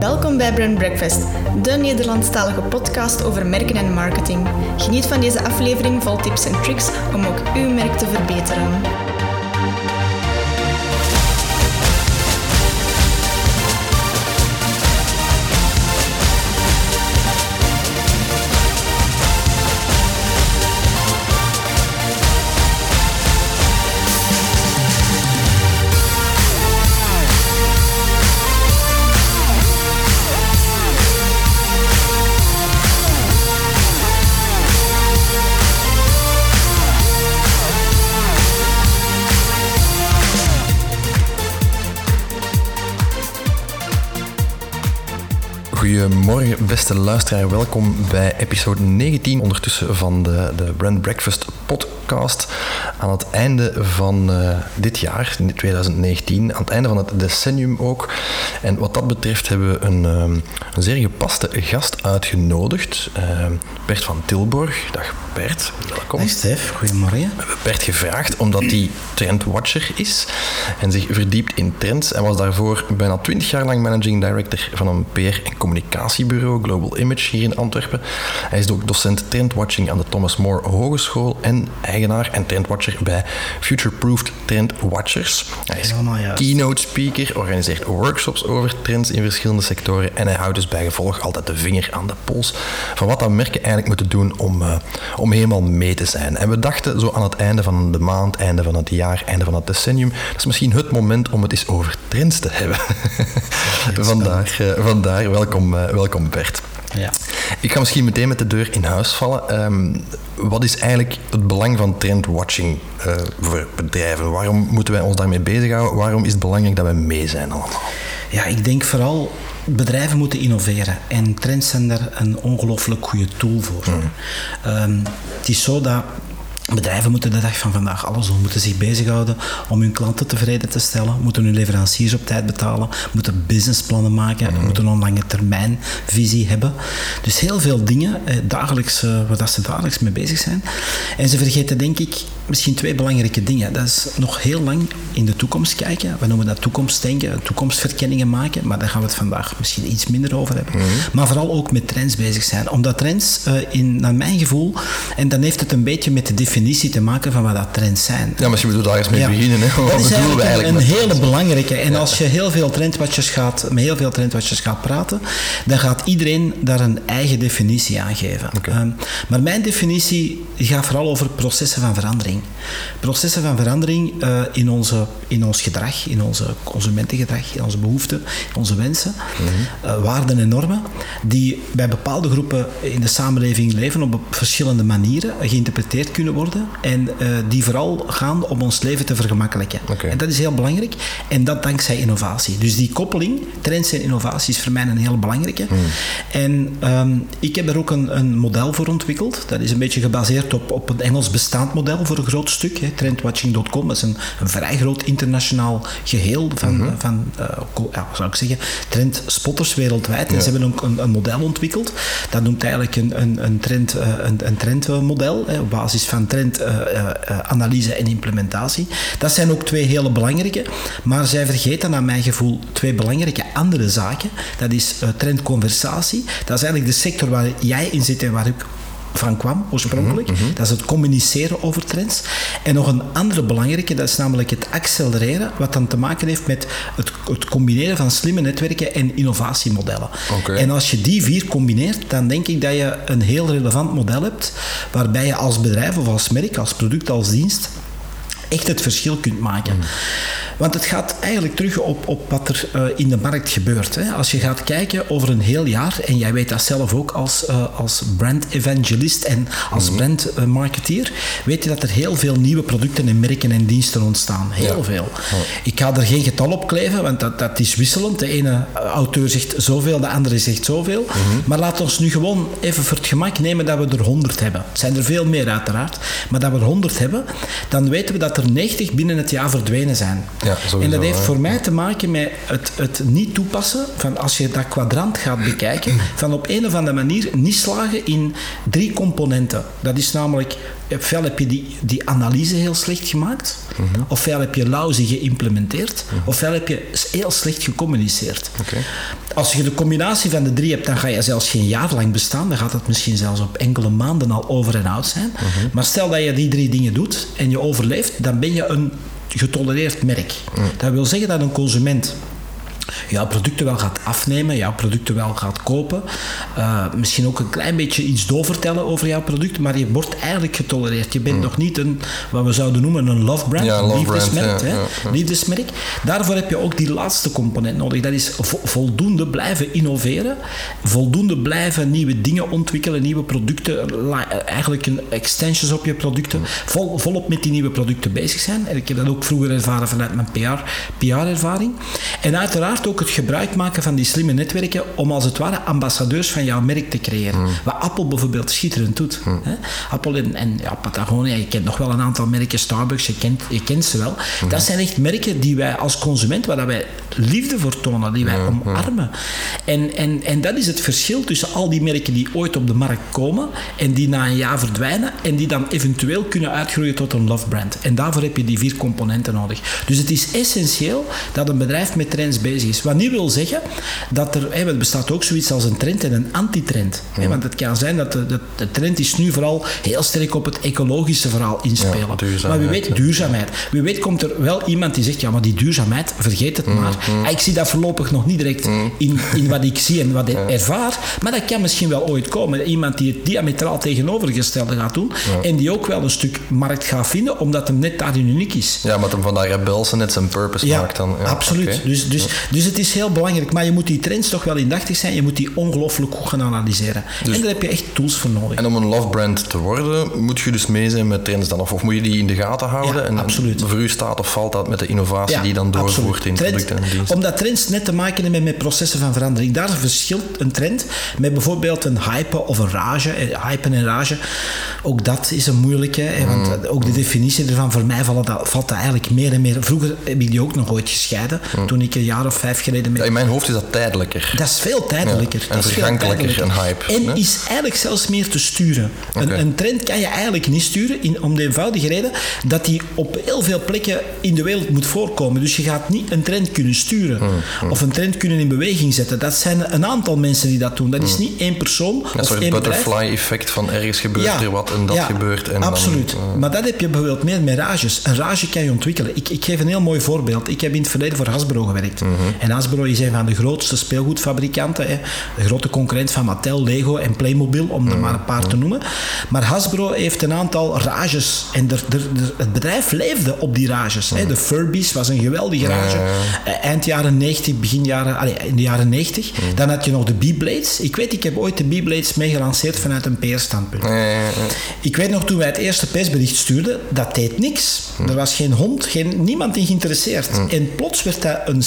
Welkom bij Brand Breakfast, de Nederlandstalige podcast over merken en marketing. Geniet van deze aflevering vol tips en tricks om ook uw merk te verbeteren. Goedemorgen, beste luisteraar. Welkom bij episode 19 ondertussen van de, de Brand Breakfast podcast. Aan het einde van uh, dit jaar, 2019, aan het einde van het decennium ook. En wat dat betreft hebben we een, een zeer gepaste gast uitgenodigd. Uh, Bert van Tilborg. Dag Bert, welkom. Dag Stef, goedemorgen. We hebben Bert gevraagd omdat hij trendwatcher is en zich verdiept in trends. En was daarvoor bijna 20 jaar lang managing director van een PR- en communicatiebureau, Global Image, hier in Antwerpen. Hij is ook docent trendwatching aan de Thomas More Hogeschool en eigenaar en trendwatcher bij Futureproofed Trend Watchers. Hij is keynote speaker, organiseert workshops over trends in verschillende sectoren en hij houdt dus bij gevolg altijd de vinger aan de pols van wat dan merken eigenlijk moeten doen om, uh, om helemaal mee te zijn. En we dachten zo aan het einde van de maand, einde van het jaar, einde van het decennium, dat is misschien het moment om het eens over trends te hebben. vandaar, uh, vandaar, welkom, uh, welkom Bert. Ja. Ik ga misschien meteen met de deur in huis vallen. Um, wat is eigenlijk het belang van trendwatching uh, voor bedrijven? Waarom moeten wij ons daarmee bezighouden? Waarom is het belangrijk dat we mee zijn allemaal? Ja, ik denk vooral bedrijven moeten innoveren en trends zijn daar een ongelooflijk goede tool voor. Mm. Um, het is zo dat Bedrijven moeten de dag van vandaag alles doen, moeten zich bezighouden om hun klanten tevreden te stellen, moeten hun leveranciers op tijd betalen, moeten businessplannen maken, mm. moeten een lange termijn visie hebben. Dus heel veel dingen eh, dagelijks, eh, waar ze dagelijks mee bezig zijn. En ze vergeten denk ik misschien twee belangrijke dingen. Dat is nog heel lang in de toekomst kijken. We noemen dat toekomstdenken, toekomstverkenningen maken, maar daar gaan we het vandaag misschien iets minder over hebben. Mm. Maar vooral ook met trends bezig zijn. Omdat trends, uh, in, naar mijn gevoel, en dan heeft het een beetje met de definitie te maken van wat dat trends zijn. Ja, misschien moeten we daar eens mee ja. beginnen. Hè? Wat dat is we eigenlijk een hele belangrijke. En ja. als je heel veel trendwatchers gaat, met heel veel trendwatchers gaat praten, dan gaat iedereen daar een eigen definitie aan geven. Okay. Um, maar mijn definitie gaat vooral over processen van verandering. Processen van verandering uh, in, onze, in ons gedrag, in onze consumentengedrag, in onze behoeften, in onze wensen, mm -hmm. uh, waarden en normen, die bij bepaalde groepen in de samenleving leven op verschillende manieren geïnterpreteerd kunnen worden en uh, die vooral gaan om ons leven te vergemakkelijken. Okay. En dat is heel belangrijk en dat dankzij innovatie. Dus die koppeling, trends en innovatie, is voor mij een heel belangrijke. Mm. En um, ik heb er ook een, een model voor ontwikkeld. Dat is een beetje gebaseerd op, op een Engels bestaand model voor groot stuk. Hè. Trendwatching.com is een, een, vrij groot internationaal geheel van, Mhm. mm -hmm. van uh, ja, zou ik zeggen, trendspotters wereldwijd. En ze hebben ook een, een model ontwikkeld. Dat noemt eigenlijk een, een, een, trend, uh, een, een trendmodel hè, op basis van trendanalyse en implementatie. Dat zijn ook twee hele belangrijke. Maar zij vergeten naar mijn gevoel twee belangrijke andere zaken. Dat is trendconversatie. Dat is eigenlijk de sector waar jij in zit en waar ik van kwam oorspronkelijk. Mm -hmm. Dat is het communiceren over trends. En nog een andere belangrijke, dat is namelijk het accelereren, wat dan te maken heeft met het, het combineren van slimme netwerken en innovatiemodellen. Okay. En als je die vier combineert, dan denk ik dat je een heel relevant model hebt, waarbij je als bedrijf of als merk, als product, als dienst echt het verschil kunt maken. Mm. Want het gaat eigenlijk terug op, op wat er uh, in de markt gebeurt. Hè. Als je gaat kijken over een heel jaar, en jij weet dat zelf ook als, uh, als brand evangelist en als mm -hmm. brand marketeer, weet je dat er heel veel nieuwe producten en merken en diensten ontstaan. Heel ja. veel. Ik ga er geen getal op kleven, want dat, dat is wisselend. De ene auteur zegt zoveel, de andere zegt zoveel. Mhm. Mm -hmm. Maar laat ons nu gewoon even voor het gemak nemen dat we er 100 hebben. Het zijn er veel meer uiteraard, maar dat we er 100 hebben, dan weten we dat er 90 binnen het jaar verdwenen zijn. Ja, en dat heeft voor mij te maken met het, het niet toepassen van als je dat kwadrant gaat bekijken, van op een of andere manier niet slagen in drie componenten. Dat is namelijk, ofwel heb je die, die analyse heel slecht gemaakt, Mhm. ofwel heb je lousy geïmplementeerd, ofwel heb je heel slecht gecommuniceerd. Als je de combinatie van de drie hebt, dan ga je zelfs geen jaar lang bestaan. Dan gaat het misschien zelfs op enkele maanden al over en out zijn. Mhm. Maar stel dat je die drie dingen doet en je overleeft, dan ben je een getolereerd merk. Dat wil zeggen dat een consument jouw producten wel gaat afnemen, jouw producten wel gaat kopen. Eh, misschien ook een klein beetje iets doorvertellen over jouw product, maar je wordt eigenlijk getolereerd. Je bent nog niet een, wat we zouden noemen, een love brand. Ja, een love liefdesmerk. brand, ja, hè? ja, ja. liefdesmerk. Daarvoor heb je ook die laatste component nodig. Dat is vo- voldoende blijven innoveren, voldoende blijven nieuwe dingen ontwikkelen, nieuwe producten, eigenlijk een extensions op je producten, vol, volop met die nieuwe producten bezig zijn. En ik heb dat ook vroeger ervaren vanuit mijn PR, PR-ervaring. En uiteraard ook het gebruik maken van die slimme netwerken om als het ware ambassadeurs van jouw merk te creëren. Wat Apple bijvoorbeeld schitterend doet. Hè? Apple en, en ja, Patagonia, je kent nog wel een aantal merken, Starbucks, je kent, je kent ze wel. Dat zijn echt merken die wij als consument, waar dat wij liefde voor tonen, die wij omarmen. En, en, en dat is het verschil tussen al die merken die ooit op de markt komen en die na een jaar verdwijnen en die dan eventueel kunnen uitgroeien tot een love brand. En daarvoor heb je die vier componenten nodig. Dus het is essentieel dat een bedrijf met trends bezig is. Wat niet wil zeggen dat er, hè, er bestaat ook zoiets als een trend en een antitrend. Hè, want het kan zijn dat de, de, de trend is nu vooral heel sterk op het ecologische verhaal inspelen. Ja, maar wie weet, ja. duurzaamheid. Wie weet komt er wel iemand die zegt, ja, maar die duurzaamheid, vergeet het maar. Ah, Ik zie dat voorlopig nog niet direct in, in wat ik zie en wat ik ervaar, maar dat kan misschien wel ooit komen. Iemand die het diametraal tegenovergestelde gaat doen en die ook wel een stuk markt gaat vinden, omdat hem net daarin uniek is. Ja, maar hem van dat rebelse net zijn purpose Ja, maakt dan. Ja, absoluut. Dus, dus, dus het is heel belangrijk. Maar je moet die trends toch wel indachtig zijn. Je moet die ongelooflijk goed gaan analyseren. en daar heb je echt tools voor nodig. Dus- En om een love brand te worden, moet je dus mee zijn met trends dan? Of, of moet je die in de gaten houden? Ja, en, absoluut. voor u staat of valt dat met de innovatie die je dan doorvoert in producten en diensten? Omdat trends net te maken hebben met processen van verandering. Daar verschilt een trend met bijvoorbeeld een hype of een rage. Eh, Hype en rage, ook dat is een moeilijke. hè, Mm. Want eh, ook de definitie ervan, voor mij valt dat, valt dat eigenlijk meer en meer. Vroeger heb ik die ook nog ooit gescheiden. Toen ik een jaar of vijf geleden met In mijn hoofd is dat tijdelijker. Dat is veel tijdelijker. Ja, en dat is veel vergankelijker, tijdelijker. een hype, En hè? is eigenlijk zelfs meer te sturen. Een, een trend kan je eigenlijk niet sturen, in, om de eenvoudige reden dat die op heel veel plekken in de wereld moet voorkomen. Dus je gaat niet een trend kunnen sturen Hmm, of een trend kunnen in beweging zetten. Dat zijn een aantal mensen die dat doen. Dat is niet één persoon Hmm. Een of soort één bedrijf. butterfly-effect van ergens gebeurt er wat en dat ja, gebeurt. En absoluut. Dan, eh, maar dat heb je bijvoorbeeld meer met rages. Een rage kan je ontwikkelen. Ik, ik geef een heel mooi voorbeeld. Ik heb in het verleden voor Hasbro gewerkt. En Hasbro is een van de grootste speelgoedfabrikanten. Hè. De grote concurrent van Mattel, Lego en Playmobil, om er maar een paar te noemen. Maar Hasbro heeft een aantal rages. En het bedrijf leefde op die rages. Hè. De Furbies was een geweldige rage. Eh, Eind jaren 90, begin jaren... allee, in de jaren 90. Mhm. Dan had je nog de Beyblades. Ik weet, ik heb ooit de Beyblades meegelanceerd vanuit een PR-standpunt. Ik weet nog toen wij het eerste persbericht stuurden, dat deed niks. Er was geen hond, geen, niemand in geïnteresseerd. En plots werd dat een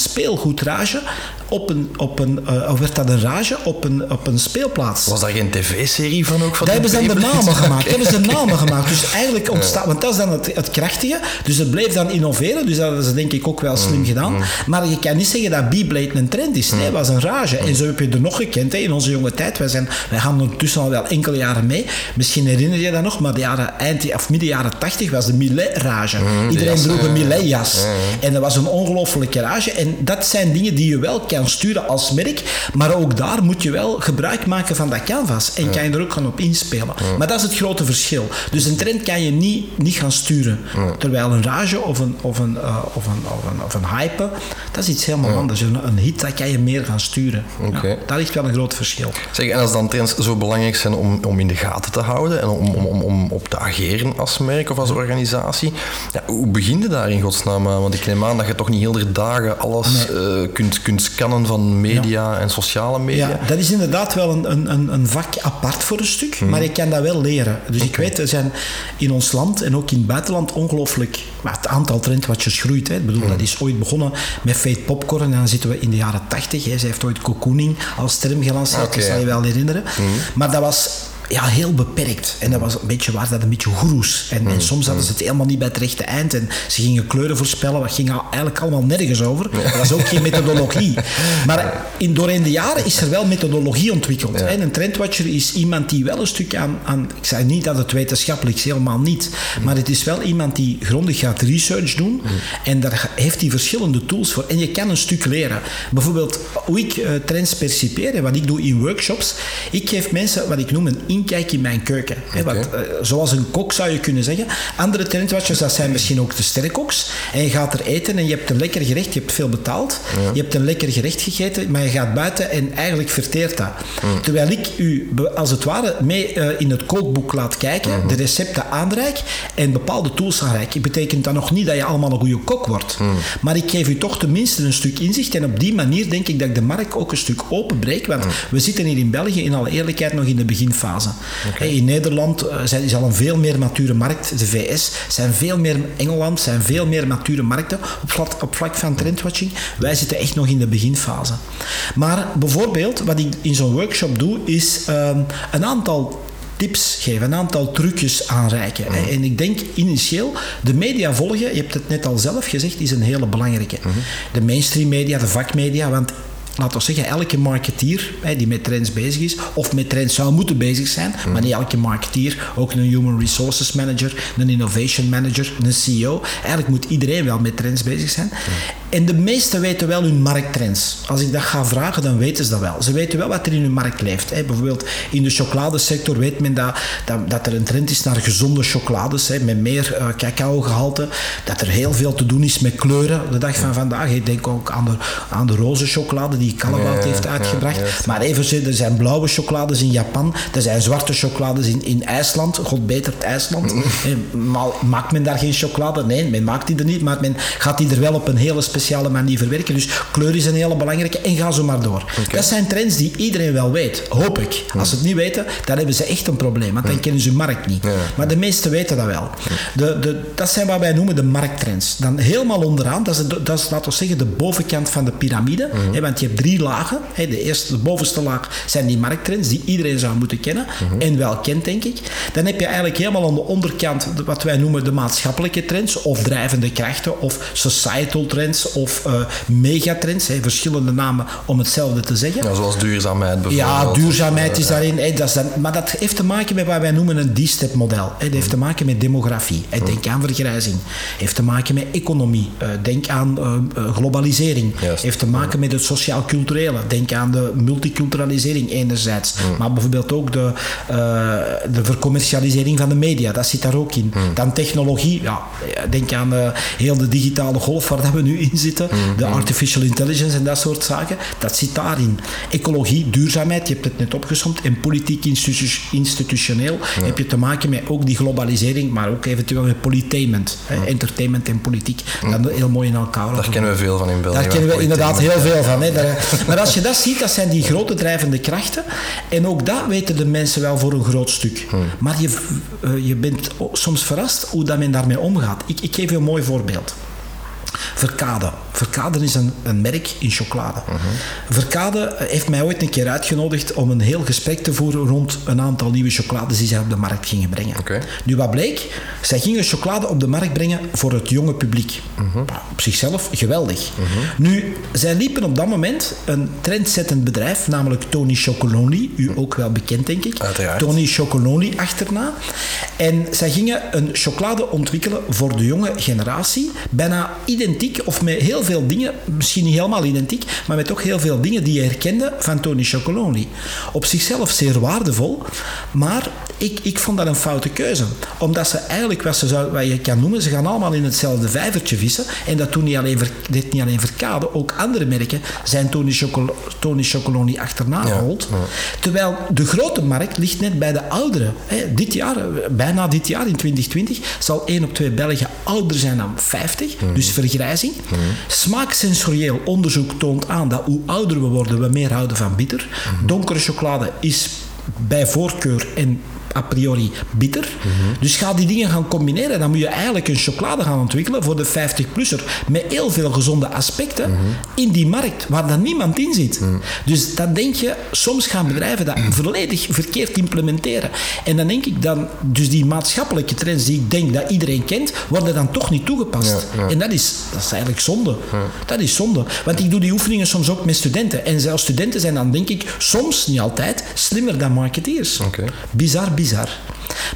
ultraja op een, op een, of werd dat een rage op een, op een speelplaats. was daar geen tv-serie van ook? Van Daar die hebben ze dan de namen gemaakt. Hebben ze namen gemaakt. Dus eigenlijk ontstaat, want dat is dan het, het krachtige. Dus het bleef dan innoveren. Dus dat ze denk ik ook wel slim gedaan. Maar je kan niet zeggen dat Beyblade een trend is. Nee, het was een rage. En zo heb je er nog gekend hè, in onze jonge tijd. Wij, zijn, wij gaan ondertussen al wel enkele jaren mee. Misschien herinner je dat nog, maar de jaren, eind, of midden jaren tachtig was de Millet-rage. Iedereen jas, droeg een ja. Millet-jas. En dat was een ongelofelijke rage. En dat zijn dingen die je wel kan sturen als merk. Maar ook daar moet je wel gebruik maken van dat canvas. En kan je er ook gaan op inspelen. Maar dat is het grote verschil. Dus een trend kan je niet, niet gaan sturen. Terwijl een rage of een, of, een, eh, of, een, of, een, of een hype, dat is iets helemaal anders. Een, een hit, dat kan je meer gaan sturen. Ja, daar ligt wel een groot verschil. Zeg, en als dan trends zo belangrijk zijn om, om in de gaten te houden en om, om, om, om op te ageren als merk of als organisatie, ja, hoe begin je daar in godsnaam aan? Want ik neem aan dat je toch niet heel de dagen alles eh, kunt, kunt scannen van media en sociale media. Ja, dat is inderdaad wel een, een, een- vak apart voor een stuk, maar je kan dat wel leren. Dus ik weet, er zijn in ons land en ook in het buitenland ongelooflijk... Het aantal trendwatchers groeit. Hè. Ik bedoel, dat is ooit begonnen met Fate Popcorn en dan zitten we in de jaren tachtig. Ze heeft ooit cocooning als term gelanceerd, dat zal je ja. wel herinneren. Maar dat was ja, heel beperkt. En dat was een beetje, waar dat een beetje goeroes. En, en soms hadden ze het helemaal niet bij het rechte eind. En ze gingen kleuren voorspellen, wat ging eigenlijk allemaal nergens over. Er was ook geen methodologie. Maar in, doorheen de jaren is er wel methodologie ontwikkeld. En een trendwatcher is iemand die wel een stuk aan, aan... Ik zeg niet dat het wetenschappelijk is, helemaal niet. Maar het is wel iemand die grondig gaat research doen. En daar heeft hij verschillende tools voor. En je kan een stuk leren. Bijvoorbeeld, hoe ik uh, trends percipeer en wat ik doe in workshops. Ik geef mensen wat ik noem een inkijk in mijn keuken. Hè, wat, uh, zoals een kok zou je kunnen zeggen. Andere trendwatchers, dat zijn misschien ook de sterrenkoks. En je gaat er eten en je hebt een lekker gerecht, je hebt veel betaald. Ja. Je hebt een lekker gerecht gegeten, maar je gaat buiten en eigenlijk verteert dat. Mm. Terwijl ik u als het ware mee uh, in het kookboek laat kijken, mm -hmm. de recepten aanreik en bepaalde tools aanreik. Het betekent dan nog niet dat je allemaal een goede kok wordt. Mm. Maar ik geef u toch tenminste een stuk inzicht en op die manier denk ik dat ik de markt ook een stuk openbreek. Want we zitten hier in België in alle eerlijkheid nog in de beginfase. Okay. In Nederland uh, is al een veel meer mature markt. De VS zijn veel meer, Engeland zijn veel meer mature markten op vlak, op vlak van trendwatching. Wij zitten echt nog in de beginfase. Maar bijvoorbeeld, wat ik in zo'n workshop doe, is um, een aantal tips geven, een aantal trucjes aanreiken. Mm -hmm. En ik denk initieel, de media volgen, je hebt het net al zelf gezegd, is een hele belangrijke. Mm -hmm. De mainstream media, de vakmedia, want laten we zeggen, elke marketeer hè, die met trends bezig is, of met trends zou moeten bezig zijn, mm. maar niet elke marketeer, ook een human resources manager, een innovation manager, een CEO. Eigenlijk moet iedereen wel met trends bezig zijn. Mm. En de meesten weten wel hun markttrends. Als ik dat ga vragen, dan weten ze dat wel. Ze weten wel wat er in hun markt leeft. Hè. Bijvoorbeeld in de chocoladesector weet men dat, dat, dat er een trend is naar gezonde chocolades, hè, met meer uh, cacaogehalte. Dat er heel veel te doen is met kleuren de dag van vandaag. Ik denk ook aan de, aan de roze chocolade die Callebaut heeft uitgebracht. Ja, maar even, er zijn blauwe chocolades in Japan, er zijn zwarte chocolades in, in IJsland. God beter IJsland. maar maakt men daar geen chocolade? Nee, men maakt die er niet, maar men gaat die er wel op een hele speciale manier verwerken. Dus kleur is een hele belangrijke en ga zo maar door. Okay. Dat zijn trends die iedereen wel weet, hoop ik. Als ze het niet weten, dan hebben ze echt een probleem, want dan kennen ze hun markt niet. Maar de meesten weten dat wel. De, de, dat zijn wat wij noemen de markttrends. Dan helemaal onderaan, dat is, dat is laten we zeggen de bovenkant van de piramide, mm -hmm. hè, want je drie lagen. De eerste, de bovenste laag zijn die markttrends die iedereen zou moeten kennen mm-hmm. en wel kent, denk ik. Dan heb je eigenlijk helemaal aan de onderkant wat wij noemen de maatschappelijke trends of drijvende krachten of societal trends of uh, megatrends. Hè, verschillende namen om hetzelfde te zeggen. Ja, zoals duurzaamheid bijvoorbeeld. Ja, duurzaamheid is daarin. Hè, dat is dan, maar dat heeft te maken met wat wij noemen een D-step model. Hè. Dat heeft te maken met demografie. Hè. Denk aan vergrijzing. Heeft te maken met economie. Uh, denk aan uh, globalisering. Heeft te maken met het sociaal culturele. Denk aan de multiculturalisering enerzijds, mm. maar bijvoorbeeld ook de, uh, de vercommercialisering van de media, dat zit daar ook in. Mm. Dan technologie, ja, denk aan uh, heel de digitale golf waar dat we nu in zitten, mm. de artificial intelligence en dat soort zaken, dat zit daarin. Ecologie, duurzaamheid, je hebt het net opgesomd, en politiek institu institutioneel heb je te maken met ook die globalisering, maar ook eventueel met polytainment, entertainment en politiek, dat heel mooi in elkaar. Daar kennen we veel van in België. Daar kennen we inderdaad heel veel van. Hè. Daar, maar als je dat ziet, dat zijn die grote drijvende krachten. En ook dat weten de mensen wel voor een groot stuk. Hmm. Maar je, uh, je bent soms verrast hoe dat men daarmee omgaat. Ik, ik geef je een mooi voorbeeld. Verkade. Verkade is een, een merk in chocolade. Uh -huh. Verkade heeft mij ooit een keer uitgenodigd om een heel gesprek te voeren rond een aantal nieuwe chocolades die zij op de markt gingen brengen. Okay. Nu, wat bleek? Zij gingen chocolade op de markt brengen voor het jonge publiek. Uh -huh. Op zichzelf geweldig. Uh -huh. Nu, zij liepen op dat moment een trendzettend bedrijf, namelijk Tony Chocolonely. U ook wel bekend, denk ik. Uiteraard. Tony Chocolonely achterna. En zij gingen een chocolade ontwikkelen voor de jonge generatie. Bijna identiek, of met heel veel dingen, misschien niet helemaal identiek, maar met toch heel veel dingen die je herkende van Tony Chocolonely. Op zichzelf zeer waardevol, maar ik, ik vond dat een foute keuze. Omdat ze eigenlijk, wat, ze zou, wat je kan noemen, ze gaan allemaal in hetzelfde vijvertje vissen. En dat doen niet alleen, dit niet alleen Verkade, ook andere merken zijn Tony, Chocol Tony Chocolonely achterna gehold. Ja, ja. Terwijl de grote markt ligt net bij de ouderen. Dit jaar, bijna dit jaar, in 2020, zal 1 op 2 Belgen ouder zijn dan 50. Mm. Dus vergrijzing. Mm. Smaaksensorieel onderzoek toont aan dat hoe ouder we worden, we meer houden van bitter. Mm. Donkere chocolade is bij voorkeur en a priori bitter. Dus ga die dingen gaan combineren. Dan moet je eigenlijk een chocolade gaan ontwikkelen voor de 50-plusser. Met heel veel gezonde aspecten in die markt waar dan niemand in zit. Dus dan denk je, soms gaan bedrijven dat volledig verkeerd implementeren. En dan denk ik dan, dus die maatschappelijke trends die ik denk dat iedereen kent, worden dan toch niet toegepast. Ja, ja. En dat is, dat is eigenlijk zonde. Dat is zonde. Want ik doe die oefeningen soms ook met studenten. En zelfs studenten zijn dan, denk ik, soms, niet altijd, slimmer dan marketeers. Oké. Bizar, bizar.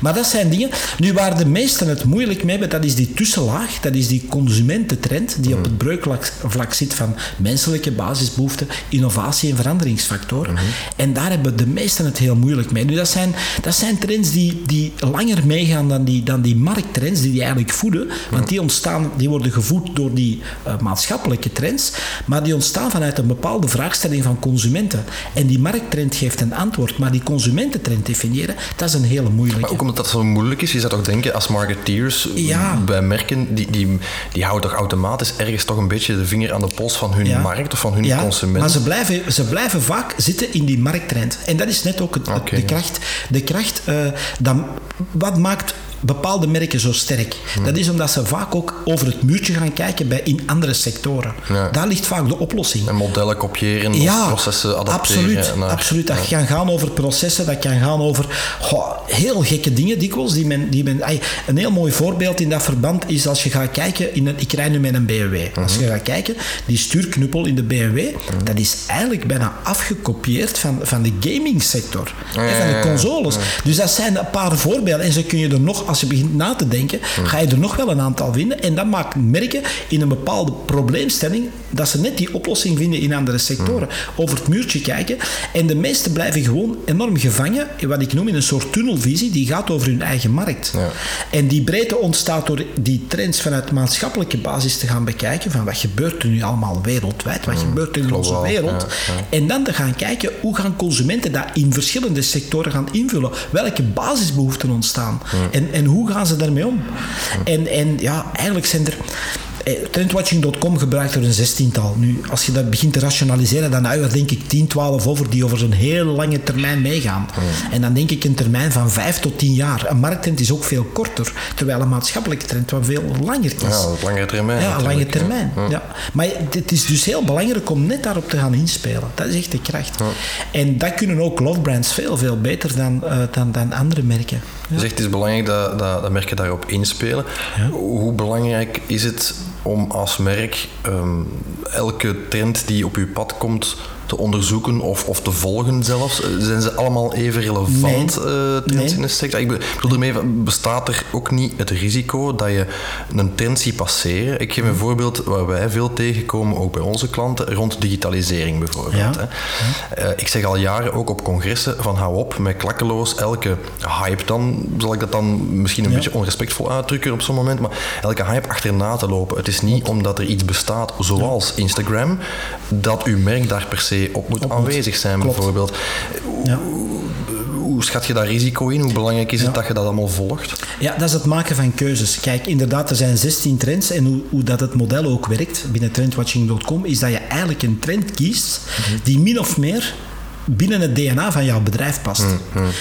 Maar dat zijn dingen. Nu, waar de meesten het moeilijk mee hebben, dat is die tussenlaag. Dat is die consumententrend die op het breukvlak vlak zit van menselijke basisbehoeften, innovatie en veranderingsfactoren. En daar hebben de meesten het heel moeilijk mee. Nu, dat zijn, dat zijn trends die, die langer meegaan dan die, dan die markttrends, die die eigenlijk voeden. Want die, ontstaan, die worden gevoed door die eh, maatschappelijke trends, maar die ontstaan vanuit een bepaalde vraagstelling van consumenten. En die markttrend geeft een antwoord, maar die consumententrend definiëren, dat is een hele moeilijke. Maar ook omdat dat zo moeilijk is, je zou toch denken als marketeers Ja. bij merken, die, die, die houden toch automatisch ergens toch een beetje de vinger aan de pols van hun Ja. markt of van hun Ja, consument. maar ze blijven, ze blijven vaak zitten in die markttrend. En dat is net ook het, de kracht. De kracht eh, dan, wat maakt bepaalde merken zo sterk? Hmm. Dat is omdat ze vaak ook over het muurtje gaan kijken bij in andere sectoren. Ja. Daar ligt vaak de oplossing. En modellen kopiëren of processen adapteren. Absoluut, naar- absoluut. Dat kan gaan over processen, dat kan gaan over goh, heel gekke dingen dikwijls. Die men, die men, een heel mooi voorbeeld in dat verband is als je gaat kijken, in een, ik rij nu met een BMW. Als Mhm. je gaat kijken, die stuurknuppel in de BMW, dat is eigenlijk bijna afgekopieerd van, van de gamingsector. hè, van de ja, ja. consoles. Dus dat zijn een paar voorbeelden. En zo kun je er nog, als je begint na te denken, Mhm. ga je er nog wel een aantal vinden. En dat maakt merken in een bepaalde probleemstelling dat ze net die oplossing vinden in andere sectoren. Mhm. Over het muurtje kijken. En de meesten blijven gewoon enorm gevangen in wat ik noem in een soort tunnelvisie. Die gaat over hun eigen markt. Ja. En die breedte ontstaat door die trends vanuit maatschappelijke basis te gaan bekijken. Van wat gebeurt er nu allemaal wereldwijd? Wat gebeurt er in onze wereld? ja, ja. En dan te gaan kijken hoe gaan consumenten dat in verschillende sectoren gaan invullen. Welke basisbehoeften ontstaan. En, en hoe gaan ze daarmee om? En, en ja, eigenlijk zijn er... eh, Trendwatching.com gebruikt er een zestiental. Nu, als je dat begint te rationaliseren, dan hou je denk ik 10, 12 over die over een heel lange termijn meegaan. En dan denk ik een termijn van 5 tot 10 jaar. Een markttrend is ook veel korter, terwijl een maatschappelijke trend wat veel langer is. Ja, op langere termijn. Ja, lange termijn. ja. Ja. Maar het is dus heel belangrijk om net daarop te gaan inspelen. Dat is echt de kracht. En dat kunnen ook love brands veel, veel beter dan, eh, dan, dan andere merken. Je zegt het is belangrijk dat, dat, dat merken daarop inspelen. Hoe belangrijk is het om als merk ehm, elke trend die op uw pad komt te onderzoeken of, of te volgen zelfs? Eh, Zijn ze allemaal even relevant, Nee. eh, trends Nee. in de sector? Ik be- ik bedoel ermee, bestaat er ook niet het risico dat je een trend ziet passeren? Ik geef een voorbeeld waar wij veel tegenkomen, ook bij onze klanten, rond digitalisering bijvoorbeeld. Ja. Hè. Eh, ik zeg al jaren, ook op congressen, van hou op met klakkeloos elke hype dan, zal ik dat dan misschien een Ja. beetje onrespectvol uitdrukken op zo'n moment, maar elke hype achterna te lopen. Het is niet omdat er iets bestaat, zoals Instagram, dat uw merk daar per se op moet aanwezig zijn, Klopt. bijvoorbeeld. Ja. Hoe schat je daar risico in? Hoe belangrijk is het Ja. dat je dat allemaal volgt? Ja, dat is het maken van keuzes. Kijk, inderdaad, er zijn 16 trends en hoe, hoe dat het model ook werkt binnen trendwatching.com is dat je eigenlijk een trend kiest die min of meer binnen het DNA van jouw bedrijf past.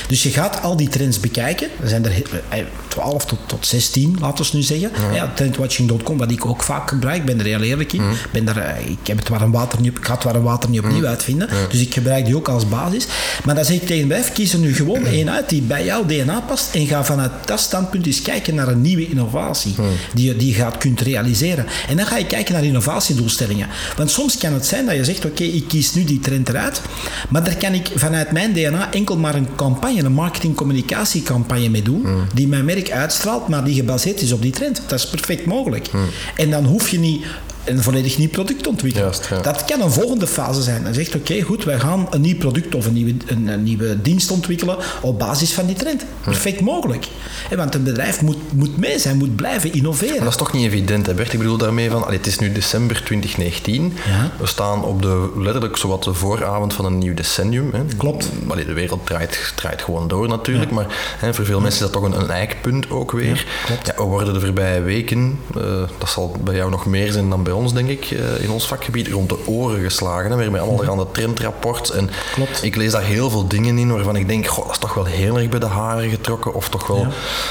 Dus je gaat al die trends bekijken. Er zijn er he- eh, 12 tot, tot 16, laten we nu zeggen. Ja. trendwatching.com, wat ik ook vaak gebruik, ik ben er heel eerlijk in. Ben daar, eh, ik, heb het warm water niet, op- ik ga het warm water niet opnieuw uitvinden. Dus ik gebruik die ook als basis. Maar dan zeg ik tegen bedrijf, kies er nu gewoon één uit die bij jouw DNA past en ga vanuit dat standpunt eens kijken naar een nieuwe innovatie die je die je gaat kunt realiseren. En dan ga je kijken naar innovatiedoelstellingen. Want soms kan het zijn dat je zegt, oké, ik kies nu die trend eruit, maar daar kan ik vanuit mijn DNA enkel maar een campagne, een marketing-communicatiecampagne mee doen, die mijn merk uitstraalt, maar die gebaseerd is op die trend. Dat is perfect mogelijk. En dan hoef je niet een volledig nieuw product ontwikkelen. Juist, ja. Dat kan een volgende fase zijn. Dan zegt, oké, goed, wij gaan een nieuw product of een nieuwe, een, een nieuwe dienst ontwikkelen op basis van die trend. Perfect mogelijk. Want een bedrijf moet, moet mee zijn, moet blijven innoveren. Maar dat is toch niet evident, hè Bert? Ik bedoel daarmee van, allee, het is nu december 2019. Ja. We staan op de, letterlijk zowat de vooravond van een nieuw decennium. Hè. Klopt. Allee, de wereld draait, draait gewoon door natuurlijk, maar hè, voor veel mensen is dat toch een, een eikpunt ook weer. klopt. We worden de voorbije weken, eh, dat zal bij jou nog meer zijn dan bij bij ons, denk ik, eh, in ons vakgebied, rond de oren geslagen. Hè, weer met allemaal de trendrapports. En Klopt. ik lees daar heel veel dingen in waarvan ik denk, goh, dat is toch wel heel erg bij de haren getrokken. Of toch wel Ja,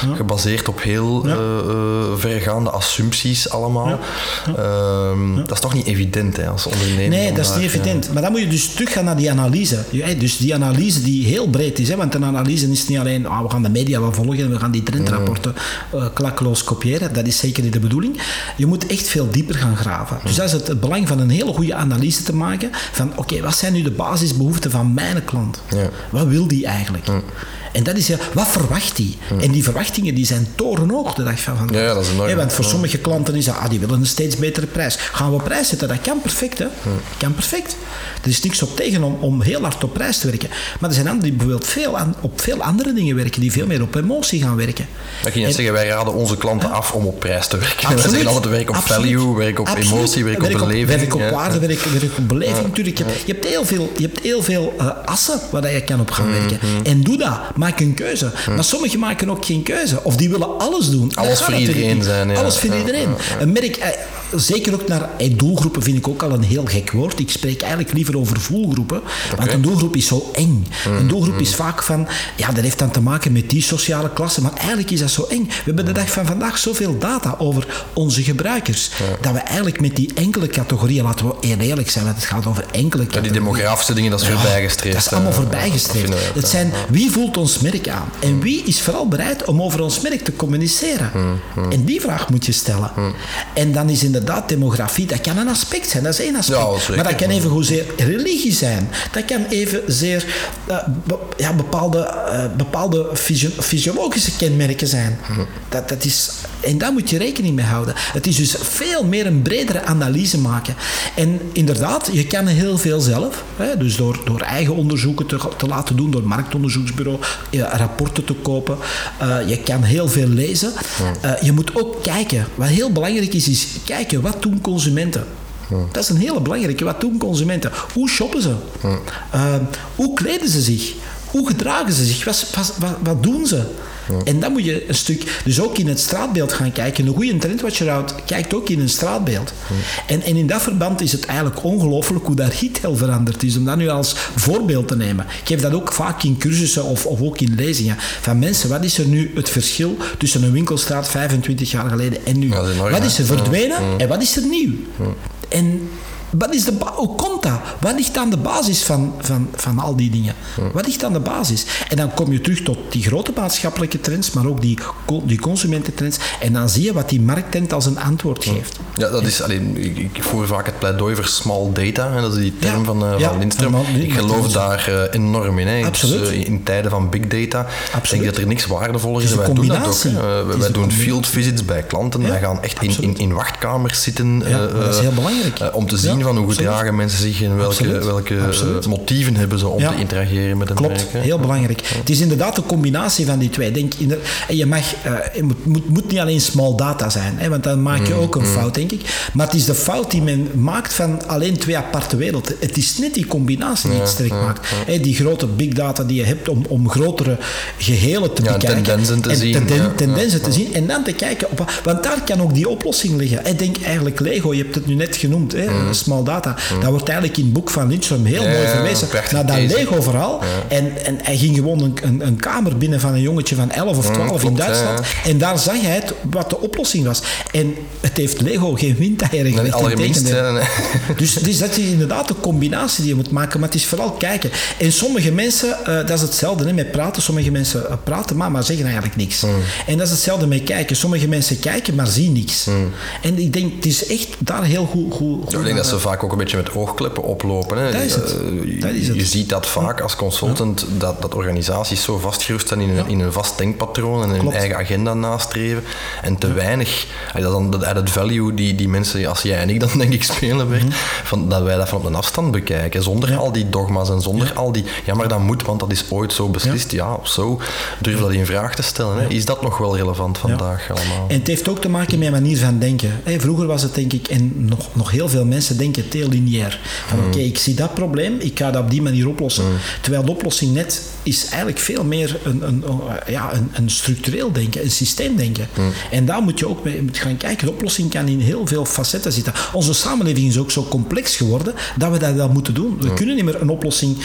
ja. gebaseerd op heel Ja. eh, eh, vergaande assumpties allemaal. Ehm, Dat is toch niet evident hè, als ondernemer. Nee, dat is niet evident. Maar dan moet je dus teruggaan naar die analyse. Dus die analyse die heel breed is. Hè, want een analyse is niet alleen, ah, we gaan de media wel volgen en we gaan die trendrapporten eh, klakkeloos kopiëren. Dat is zeker niet de bedoeling. Je moet echt veel dieper gaan graven. Dus dat is het, het belang van een hele goede analyse te maken. Van oké, wat zijn nu de basisbehoeften van mijn klant? Ja. Wat wil die eigenlijk? En dat is ja, wat verwacht die? En die verwachtingen die zijn torenhoog de dag van vandaag. Ja, ja, dat is enorm. Want voor sommige klanten is dat, ah, die willen een steeds betere prijs. Gaan we prijs zetten? Dat kan perfect, hè? Kan perfect. Er is niks op tegen om, om heel hard op prijs te werken. Maar er zijn anderen die bijvoorbeeld veel aan, op veel andere dingen werken, die veel meer op emotie gaan werken. Dat ging je zeggen, wij raden onze klanten af om op prijs te werken. Wij Absoluut. zeggen altijd werk op Absoluut. value, werk op Absoluut. emotie, werk, op beleving. Werk op ja. waarde, werk, werk op beleving. Natuurlijk, je, hebt- je hebt heel veel, je hebt heel veel eh, assen waar je kan op gaan Mm-hmm. werken. En doe dat. Maak een keuze. Maar sommigen maken ook geen keuze. Of die willen alles doen. Alles voor iedereen zijn, ja. Alles voor iedereen. Een merk, eh, zeker ook naar eh, doelgroepen vind ik ook al een heel gek woord. Ik spreek eigenlijk liever over voelgroepen. Want een doelgroep is zo eng. Mm, Een doelgroep is vaak van, ja, dat heeft dan te maken met die sociale klasse. Maar eigenlijk is dat zo eng. We hebben de dag van vandaag zoveel data over onze gebruikers. Dat we eigenlijk met die enkele categorieën, laten we eerlijk zijn, want het gaat over enkele Ja, categorieën. die demografische dingen, dat is voorbijgestreefd. Dat is allemaal hè. voorbijgestreefd. Het zijn wie voelt ons merk aan en wie is vooral bereid om over ons merk te communiceren. En die vraag moet je stellen. En dan is inderdaad demografie, dat kan een aspect zijn, dat is één aspect. Ja, zeker. maar dat kan even hoezeer religie zijn. Dat kan evenzeer eh, be- ja, bepaalde, eh, bepaalde fysio- fysiologische kenmerken zijn. Dat, dat is, en daar moet je rekening mee houden. Het is dus veel meer een bredere analyse maken. En inderdaad, je kan heel veel zelf. Hè, dus door, door eigen onderzoeken te, te laten doen, door marktonderzoeksbureau, eh, rapporten te kopen. Eh, je kan heel veel lezen. Eh, je moet ook kijken. Wat heel belangrijk is, is kijken wat doen consumenten. Dat is een hele belangrijke. Wat doen consumenten? Hoe shoppen ze? Eh, hoe kleden ze zich? Hoe gedragen ze zich? Wat, wat doen ze? En dan moet je een stuk, dus ook in het straatbeeld gaan kijken. Een goede trendwatcher kijkt ook in een straatbeeld. En, en in dat verband is het eigenlijk ongelooflijk hoe dat retail veranderd is. Om dat nu als voorbeeld te nemen. Ik geef dat ook vaak in cursussen of, of ook in lezingen. Van mensen, wat is er nu het verschil tussen een winkelstraat 25 jaar geleden en nu? Ja, dat is enorm, wat is er verdwenen en wat is er nieuw? En wat is de hoe komt dat? Wat ligt aan de basis van, van, van al die dingen? Wat ligt aan de basis? En dan kom je terug tot die grote maatschappelijke trends, maar ook die, die consumententrends. En dan zie je wat die markttrend als een antwoord geeft. Ja, dat is, alleen, ik, ik voer vaak het pleidooi voor small data. En dat is die term Ja. van, Ja, van Lindström. Ik geloof daar eh, enorm in. Hè. Dus, Absoluut. eh, in tijden van big data. Ik Absoluut. denk dat er niks waardevoller is. is En een wij doen dat ook. wij doen field visits bij klanten. Ja, wij gaan echt in, in, in wachtkamers zitten. Dat is heel belangrijk. om te zien Van hoe absoluut. gedragen mensen zich en welke, Absoluut. welke eh, Absoluut. motieven hebben ze om Ja. te interageren met een Klopt, merk. hè. heel belangrijk. Het is inderdaad de combinatie van die twee. Denk in de, en je mag, eh, het moet, moet, moet niet alleen small data zijn, hè, want dan maak je ook een fout, denk ik. Maar het is de fout die men maakt van alleen twee aparte werelden. Het is net die combinatie die het sterk maakt. Hè, die grote big data die je hebt om, om grotere gehelen te Ja, bekijken. tendensen te en zien, tenden- tendensen te zien. En dan te kijken, op, want daar kan ook die oplossing liggen. Ik denk eigenlijk Lego, je hebt het nu net genoemd, hè, small data. Dat wordt eigenlijk in het boek van Lindström heel Ja, mooi verwezen naar dat case. Lego-verhaal. En, en hij ging gewoon een, een, een kamer binnen van een jongetje van 11 of 12 in klopt, Duitsland. ja, En daar zag hij het, wat de oplossing was. En het heeft Lego geen windeieren Nee, gelegd. allerminst, nee. Dus, dus dat is inderdaad de combinatie die je moet maken, maar het is vooral kijken. En sommige mensen, eh, dat is hetzelfde hè, met praten. Sommige mensen eh, praten maar, maar zeggen eigenlijk niks. Hmm. En dat is hetzelfde met kijken. Sommige mensen kijken, maar zien niks. En ik denk, het is echt daar heel goed... goed, goed. Ik denk dat ze vaak ook een beetje met oogkleppen oplopen. Hè. Dat is het. Eh, Dat is je, het. je ziet dat vaak als consultant, dat, dat organisaties zo vastgerust zijn in een, in een vast denkpatroon en hun eigen agenda nastreven. En te weinig, dat dan de added value die, die mensen, als jij en ik dan denk ik spelen weer, van, dat wij dat van op een afstand bekijken. Zonder Mhm. Al die dogma's en zonder al die, ja maar dat moet, want dat is ooit zo beslist. Ja, of zo. Durf dat in vraag te stellen. Hè. Is dat nog wel relevant vandaag allemaal? En het heeft ook te maken met manier van denken. Vroeger was het denk ik, en nog, nog heel veel mensen denken heel lineair. Van oké, ik zie dat probleem, ik ga dat op die manier oplossen. Terwijl de oplossing net is eigenlijk veel meer een, een, ja, een, een structureel denken, een systeemdenken. En daar moet je ook mee gaan kijken. De oplossing kan in heel veel facetten zitten. Onze samenleving is ook zo complex geworden dat we dat wel moeten doen. We kunnen niet meer een oplossing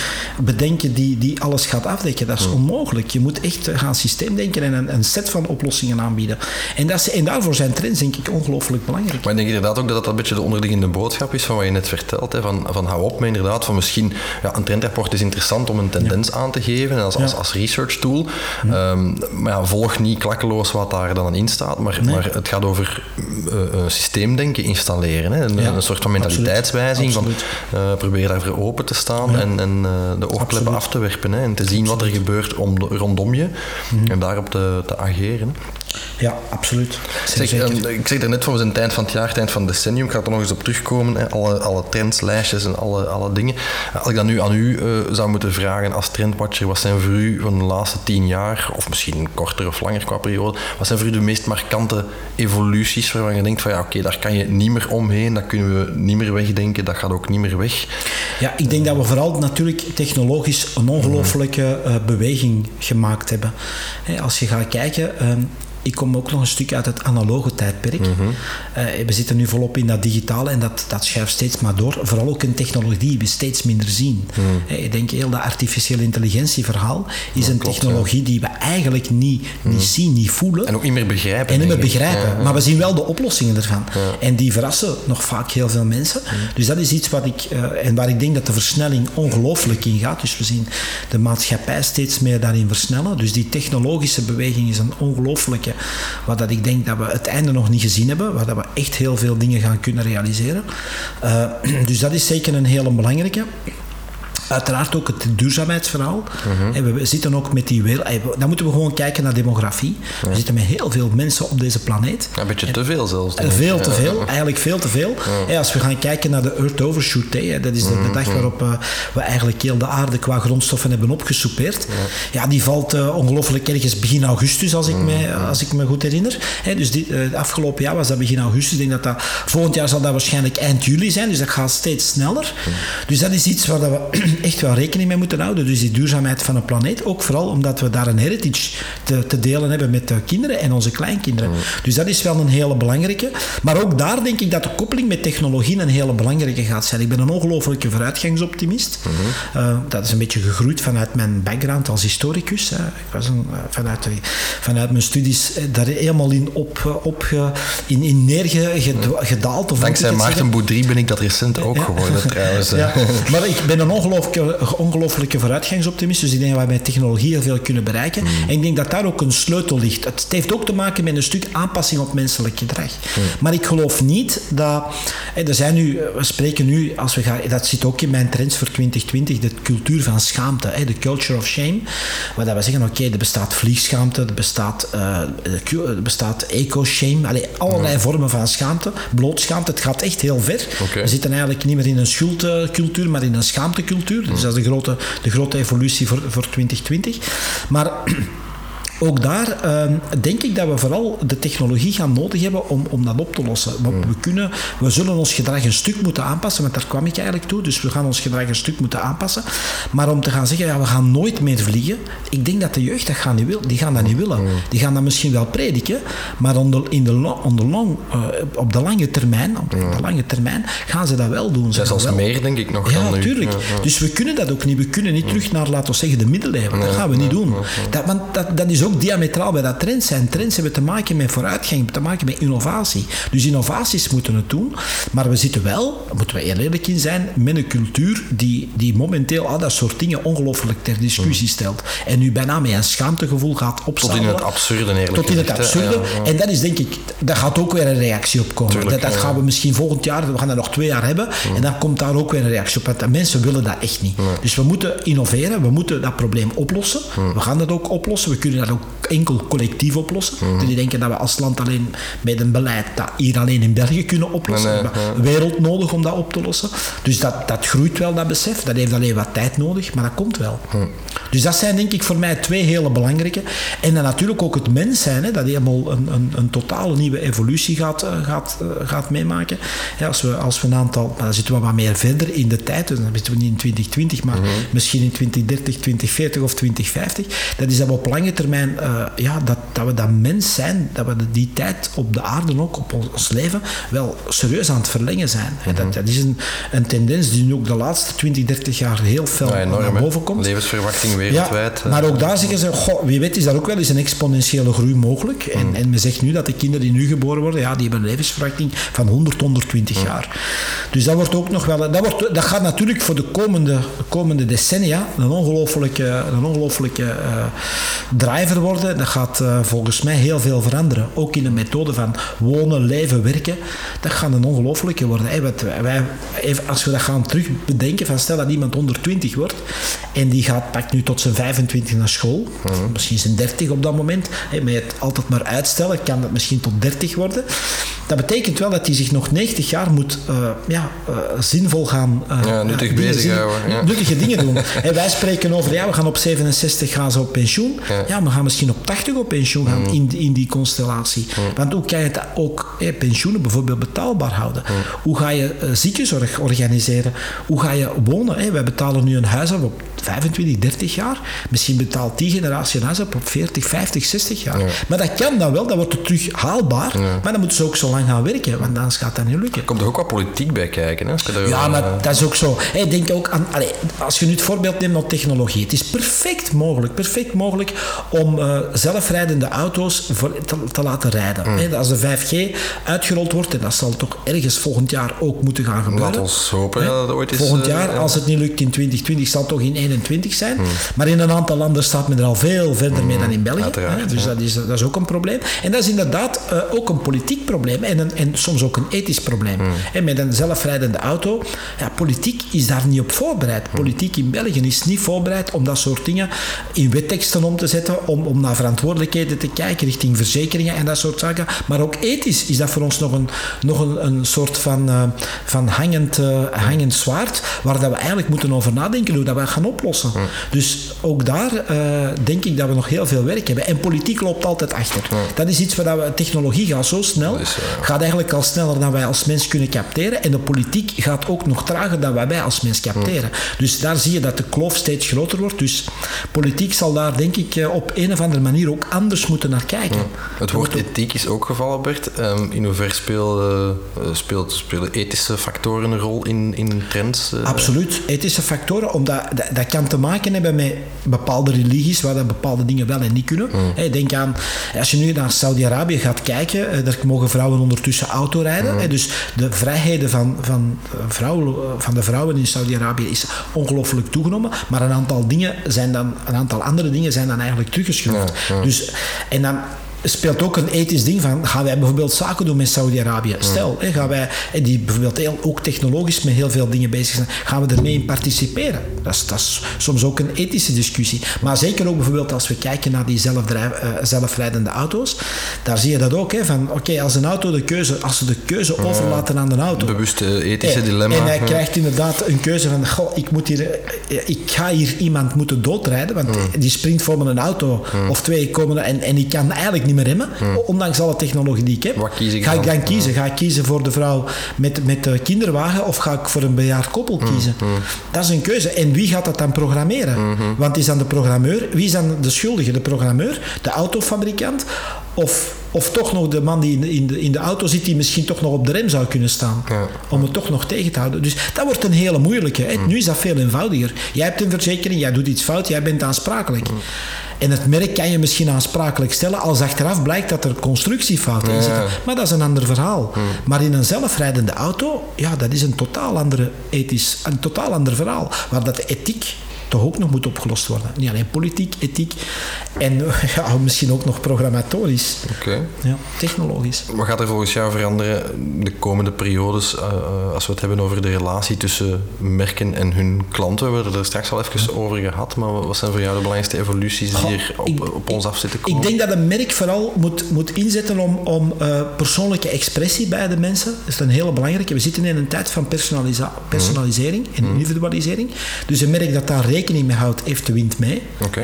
bedenken die, die alles gaat afdekken. Dat is onmogelijk. Je moet echt gaan systeemdenken en een, een set van oplossingen aanbieden. En, dat is, en daarvoor zijn trends denk ik ongelooflijk belangrijk. Maar ik denk inderdaad ook dat dat een beetje de onderliggende boodschap is van wat je net vertelt. Hè, van, van hou op met inderdaad, van misschien ja, een trendrapport is interessant om een tendens aan te geven als, als, als research tool. Ehm, maar ja, volg niet klakkeloos wat daar dan in staat, maar, maar het gaat over uh, systeemdenken installeren. Hè, een, een soort van mentaliteitswijziging. Van, uh, probeer daarvoor open te staan en, en uh, de oogkleppen af te werpen hè, en te zien wat er gebeurt om, rondom je mm. en daarop te, te ageren. Ja, absoluut. Zeg, um, ik zeg er net voor, we zijn het eind van het jaar, het eind van het decennium. Ik ga er nog eens op terugkomen. Hè. Alle, alle trendslijstjes en alle, alle dingen. Als ik dat nu aan u uh, zou moeten vragen als trendwatcher, wat zijn voor u van de laatste tien jaar, of misschien korter of langer qua periode, wat zijn voor u de meest markante evoluties waarvan je denkt van ja, oké, daar kan je niet meer omheen, dat kunnen we niet meer wegdenken, dat gaat ook niet meer weg? Ja, ik denk dat we vooral natuurlijk technologisch een ongelooflijke uh, beweging gemaakt hebben. als je gaat kijken, um, ik kom ook nog een stuk uit het analoge tijdperk. Mm we zitten nu volop in dat digitale en dat, dat schuift steeds maar door. Vooral ook een technologie die we steeds minder zien. Mm. ik denk heel dat artificiële intelligentieverhaal is een technologie die we eigenlijk niet, niet mhm. zien, niet voelen. En ook niet meer begrijpen. En niet meer begrijpen. Maar we zien wel de oplossingen ervan. En die verrassen nog vaak heel veel mensen. Mhm. Dus dat is iets wat ik, uh, en waar ik denk dat de versnelling ongelooflijk in gaat. Dus we zien de maatschappij steeds meer daarin versnellen. Dus die technologische beweging is een ongelooflijke Waar dat ik denk dat we het einde nog niet gezien hebben, waar dat we echt heel veel dingen gaan kunnen realiseren. Uh, dus dat is zeker een hele belangrijke. Uiteraard ook het duurzaamheidsverhaal. Mhm. We zitten ook met die wereld. Dan moeten we gewoon kijken naar demografie. We zitten met heel veel mensen op deze planeet. een beetje te veel zelfs. Veel te veel, eigenlijk veel te veel. Als we gaan kijken naar de Earth Overshoot Day, dat is de, mhm. dag waarop uh, we eigenlijk heel de aarde qua grondstoffen hebben opgesoupeerd. Ja, die valt uh, ongelooflijk ergens begin augustus, als ik, mhm. me, als ik me goed herinner. dus uh, afgelopen jaar was dat begin augustus. Ik denk dat dat volgend jaar zal dat waarschijnlijk eind juli zijn. Dus dat gaat steeds sneller. Dus dat is iets waar we echt wel rekening mee moeten houden. Dus die duurzaamheid van een planeet. Ook vooral omdat we daar een heritage te, te delen hebben met de kinderen en onze kleinkinderen. Mm. Dus dat is wel een hele belangrijke. Maar ook daar denk ik dat de koppeling met technologie een hele belangrijke gaat zijn. Ik ben een ongelofelijke vooruitgangsoptimist. Uh, dat is een beetje gegroeid vanuit mijn background als historicus. Ik was een, uh, vanuit, vanuit mijn studies uh, daar helemaal in, op, op in, in neergedaald. Of Dankzij Maarten Boudry ben ik dat recent ook geworden trouwens. Ja. Maar ik ben een ongelooflijk ongelooflijke vooruitgangsoptimist. Dus ik denk dat wij met technologie heel veel kunnen bereiken. Mm. En ik denk dat daar ook een sleutel ligt. Het heeft ook te maken met een stuk aanpassing op menselijk gedrag. Mm. Maar ik geloof niet dat. er zijn nu, we spreken nu, als we gaan, dat zit ook in mijn trends voor 2020, de cultuur van schaamte, de culture of shame. Waar dat we zeggen: oké, er bestaat vliegschaamte, er bestaat, uh, er bestaat eco-shame, allerlei mm. vormen van schaamte, blootschaamte. Het gaat echt heel ver. We zitten eigenlijk niet meer in een schuldcultuur, maar in een schaamtecultuur. Dus dat is de grote, de grote evolutie voor, voor 2020. Maar ook daar uh, denk ik dat we vooral de technologie gaan nodig hebben om, om dat op te lossen. Want we, kunnen, we zullen ons gedrag een stuk moeten aanpassen, want daar kwam ik eigenlijk toe. Dus we gaan ons gedrag een stuk moeten aanpassen. Maar om te gaan zeggen, ja, we gaan nooit meer vliegen. Ik denk dat de jeugd dat gaan niet wil, die gaan dat niet willen. Die gaan dat misschien wel prediken, maar onder, in de, onder long, uh, op de lange termijn, op de, lange termijn gaan ze dat wel doen. Ze Zelfs meer, denk ik nog. Ja, natuurlijk. Dus we kunnen dat ook niet. We kunnen niet terug naar, laten we zeggen, de middeleeuwen. Dat gaan we niet doen. Dat, want dat, dat is ook diametraal bij dat trends zijn. Trends hebben te maken met vooruitgang, te maken met innovatie. Dus innovaties moeten het doen, maar we zitten wel, moeten we eerlijk in zijn, met een cultuur die, die momenteel al dat soort dingen ongelooflijk ter discussie stelt. En nu bijna met een schaamtegevoel gaat opstellen. Tot in het absurde, eerlijk Tot in het absurde. En dat is denk ik, daar gaat ook weer een reactie op komen. dat, dat gaan we misschien volgend jaar, we gaan dat nog twee jaar hebben, en dan komt daar ook weer een reactie op. Want mensen willen dat echt niet. Dus we moeten innoveren, we moeten dat probleem oplossen. We gaan dat ook oplossen, we kunnen dat ook enkel collectief oplossen. Mm Die denken dat we als land alleen met een beleid dat hier alleen in België kunnen oplossen. we hebben wereld nodig om dat op te lossen. Dus dat, dat groeit wel, dat besef. Dat heeft alleen wat tijd nodig, maar dat komt wel. Dus dat zijn denk ik voor mij twee hele belangrijke. En dan natuurlijk ook het mens zijn, hè, dat helemaal een, een, een totale nieuwe evolutie gaat, uh, gaat, uh, gaat meemaken. Ja, als, we, als we een aantal, dan zitten we wat meer verder in de tijd, dus dan zitten we niet in 2020, maar mm-hmm. misschien in 2030, 2040 of 2050. Dat is dat we op lange termijn, uh, ja, dat, dat we dat mens zijn, dat we die tijd op de aarde ook, op ons leven, wel serieus aan het verlengen zijn. Mm-hmm. dat, dat is een, een tendens die nu ook de laatste 20, 30 jaar heel fel ja, enorm, naar boven komt. Levensverwachting wereldwijd. Ja, maar ook daar zeggen ze, goh, wie weet is daar ook wel eens een exponentiële groei mogelijk. En, mm. en men zegt nu dat de kinderen die nu geboren worden, ja, die hebben een levensverwachting van 100, 120 mm. jaar. Dus dat wordt ook nog wel, dat, wordt, dat gaat natuurlijk voor de komende, komende decennia een ongelofelijke, een ongelofelijke uh, driver worden. Dat gaat uh, volgens mij heel veel veranderen. Ook in de methode van wonen, leven, werken. Dat gaat een ongelofelijke worden. Wij, even, als we dat gaan terug bedenken, van stel dat iemand 120 wordt en die gaat, pakt nu tot zijn 25 naar school, mm. misschien zijn 30 op dat moment, maar je het altijd maar uitstellen, kan dat misschien tot 30 worden. Dat betekent wel dat hij zich nog 90 jaar moet uh, ja, uh, zinvol gaan... Ja, nuttig bezighouden. Ja. Nuttige dingen doen. en wij spreken over, ja, we gaan op 67 gaan ze op pensioen. Ja, ja we gaan misschien op 80 op pensioen gaan mm. in, in die constellatie. Mm. Want hoe kan je het ook, pensioenen bijvoorbeeld, betaalbaar houden? Mm. Hoe ga je ziekenzorg organiseren? Hoe ga je wonen? Wij betalen nu een huis op 25, 30 jaar. Misschien betaalt die generatie een huis op 40, 50, 60 jaar. Maar dat kan dan wel, dat wordt terug haalbaar. Maar dan moeten ze ook zo lang gaan werken, want anders gaat dat niet lukken. Er komt er ook wat politiek bij kijken. Hè? ja, maar dat is ook zo. Hey, denk ook aan, allez, als je nu het voorbeeld neemt van technologie. Het is perfect mogelijk, perfect mogelijk om uh, zelfrijdende auto's voor, te, laten rijden. Mm. Als de 5G uitgerold wordt, en dat zal toch ergens volgend jaar ook moeten gaan gebeuren. Laat ons hopen dat het ooit is. Volgend eh, jaar, als het niet lukt in 2020, zal het toch in 21 zijn. Mm. Maar in een aantal landen staat men er al veel verder mee mm. dan in België. Dus ja. dat, is, dat is ook een probleem. En dat is inderdaad uh, ook een politiek probleem en, een, en soms ook een ethisch probleem. En met een zelfrijdende auto, ja, politiek is daar niet op voorbereid. Politiek in België is niet voorbereid om dat soort dingen in wetteksten om te zetten, om, om naar verantwoordelijkheden te kijken richting verzekeringen en dat soort zaken. Maar ook ethisch is dat voor ons nog een, nog een, een soort van, uh, van hangend, uh, hangend zwaard, waar dat we eigenlijk moeten over nadenken hoe dat we gaan oplossen. Mm. Dus ook daar uh, denk ik dat we nog heel veel werk hebben. En politiek loopt altijd achter. Dat is iets waar we, technologie gaat zo snel, is, gaat eigenlijk al sneller dan wij als mens kunnen capteren. En de politiek gaat ook nog trager dan wij als mens capteren. Dus daar zie je dat de kloof steeds groter wordt. Dus politiek zal daar denk ik eh, op een of andere manier ook anders moeten naar kijken. Het woord ethiek is ook gevallen, Bert. Um, in hoeverre spelen, uh, speelt, spelen ethische factoren een rol in, in trends? Uh? Absoluut. Ethische factoren, omdat dat, dat, kan te maken hebben met bepaalde religies waar dat bepaalde dingen wel en niet kunnen. Mm. Hey, denk aan, als je nu naar Saudi-Arabië gaat kijken, uh, daar mogen vrouwen ondertussen auto rijden. Mm. Hey, dus de vrijheden van, van, vrouwen, van de vrouwen in Saudi-Arabië is ongelooflijk toegenomen. Maar een aantal dingen zijn dan, een aantal andere dingen zijn dan eigenlijk Dus, en dan speelt ook een ethisch ding van, gaan wij bijvoorbeeld zaken doen met Saudi-Arabië? Stel, hè, gaan wij, die bijvoorbeeld heel, ook technologisch met heel veel dingen bezig zijn, gaan we ermee in participeren? Dat is, dat is soms ook een ethische discussie. Maar zeker ook bijvoorbeeld als we kijken naar die zelfdrijf, uh, zelfrijdende auto's, daar zie je dat ook, hè, van oké, als een auto de keuze, als ze de keuze overlaten aan de auto. Bewuste ethische dilemma. En hij krijgt inderdaad een keuze van, goh, ik, moet hier, eh, ik ga hier iemand moeten doodrijden, want die springt voor me een auto of twee komen en, en ik kan eigenlijk niet meer remmen, hmm. ondanks alle technologie die ik heb. Wat kies ik ga ik dan kiezen? Ga ik kiezen voor de vrouw met, met de kinderwagen of ga ik voor een bejaard koppel hmm. kiezen? Hmm. Dat is een keuze. En wie gaat dat dan programmeren? Want is dan de programmeur? Wie is dan de schuldige? De programmeur? De autofabrikant? Of, of toch nog de man die in de, in, de, in de auto zit, die misschien toch nog op de rem zou kunnen staan. Ja. Om het toch nog tegen te houden. Dus dat wordt een hele moeilijke. Hè. Nu is dat veel eenvoudiger. Jij hebt een verzekering, jij doet iets fout, jij bent aansprakelijk. En het merk kan je misschien aansprakelijk stellen als achteraf blijkt dat er constructiefouten in zitten. Maar dat is een ander verhaal. Maar in een zelfrijdende auto, ja, dat is een totaal, andere ethisch, een totaal ander verhaal. Waar dat de ethiek toch ook nog moet opgelost worden. Niet alleen politiek, ethiek en ja, misschien ook nog programmatorisch. Okay. Ja, technologisch. Wat gaat er volgens jou veranderen de komende periodes uh, als we het hebben over de relatie tussen merken en hun klanten? We hebben het er straks al even over gehad, maar wat zijn voor jou de belangrijkste evoluties die hier op, op ons af zitten komen? Ik denk dat een merk vooral moet, moet inzetten om, om uh, persoonlijke expressie bij de mensen. Dat is een hele belangrijke. We zitten in een tijd van personalisering en mhm. individualisering. Dus een merk dat daar rekening mee houdt, heeft de wind mee.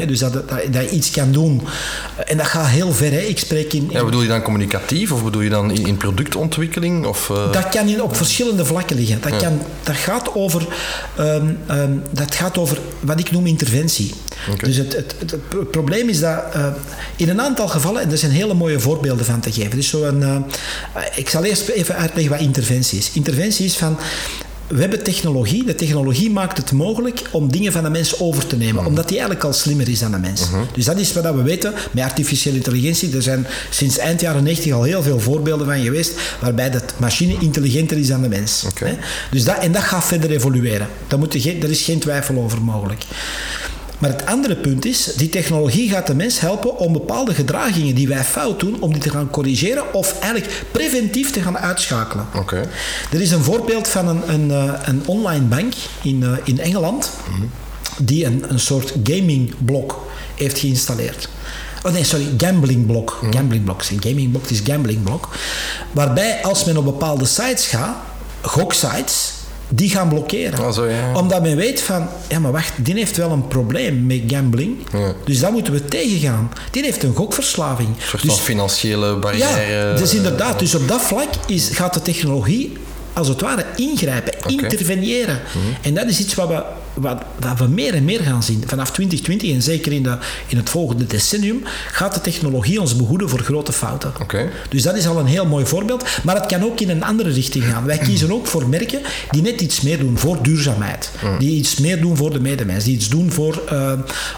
Dus dat, dat, dat je iets kan doen. En dat gaat heel ver. Hè. Ik spreek in, in- Ja, bedoel je dan communicatief of bedoel je dan in, in productontwikkeling? Of, eh, Dat kan in, op verschillende vlakken liggen. Dat, kan, dat, gaat over, ehm, ehm, dat gaat over wat ik noem interventie. Dus het, het, het, het probleem is dat eh, in een aantal gevallen, en er zijn hele mooie voorbeelden van te geven. Dus zo'n, eh, ik zal eerst even uitleggen wat interventie is. Interventie is van. We hebben technologie. De technologie maakt het mogelijk om dingen van de mens over te nemen. Omdat die eigenlijk al slimmer is dan de mens. Dus dat is wat we weten met artificiële intelligentie. Er zijn sinds eind jaren 90 al heel veel voorbeelden van geweest. waarbij de machine intelligenter is dan de mens. Dus dat, en dat gaat verder evolueren. Daar, moet je geen, daar is geen twijfel over mogelijk. Maar het andere punt is, die technologie gaat de mens helpen om bepaalde gedragingen die wij fout doen, om die te gaan corrigeren of eigenlijk preventief te gaan uitschakelen. Oké. Er is een voorbeeld van een, een, eh, een online bank in, eh, in Engeland die een, een soort gamingblok heeft geïnstalleerd. Oh nee, sorry, gamblingblok. Gamblingblok. Geen gamingblok, het is gamblingblok. Waarbij als men op bepaalde sites gaat, goksites, die gaan blokkeren. Zo, ja, ja. Omdat men weet van, ja maar wacht, die heeft wel een probleem met gambling. Ja. Dus daar moeten we tegengaan. Die heeft een gokverslaving. Een soort Dus van financiële barrière. ja, dus inderdaad. Dus op dat vlak is, gaat de technologie als het ware ingrijpen, interveneren. En dat is iets wat we, wat, wat we meer en meer gaan zien. Vanaf 2020 en zeker in, de, in het volgende decennium gaat de technologie ons behoeden voor grote fouten. Oké. Dus dat is al een heel mooi voorbeeld. Maar het kan ook in een andere richting gaan. Wij kiezen ook voor merken die net iets meer doen voor duurzaamheid. Die iets meer doen voor de medemens. Die iets doen voor... eh,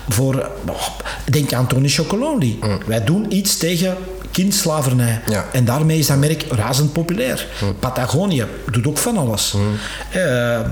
voor oh, denk aan Tony Chocolonely. Wij doen iets tegen kindslavernij. Ja. En daarmee is dat merk razend populair. Patagonië doet ook van alles. Eh,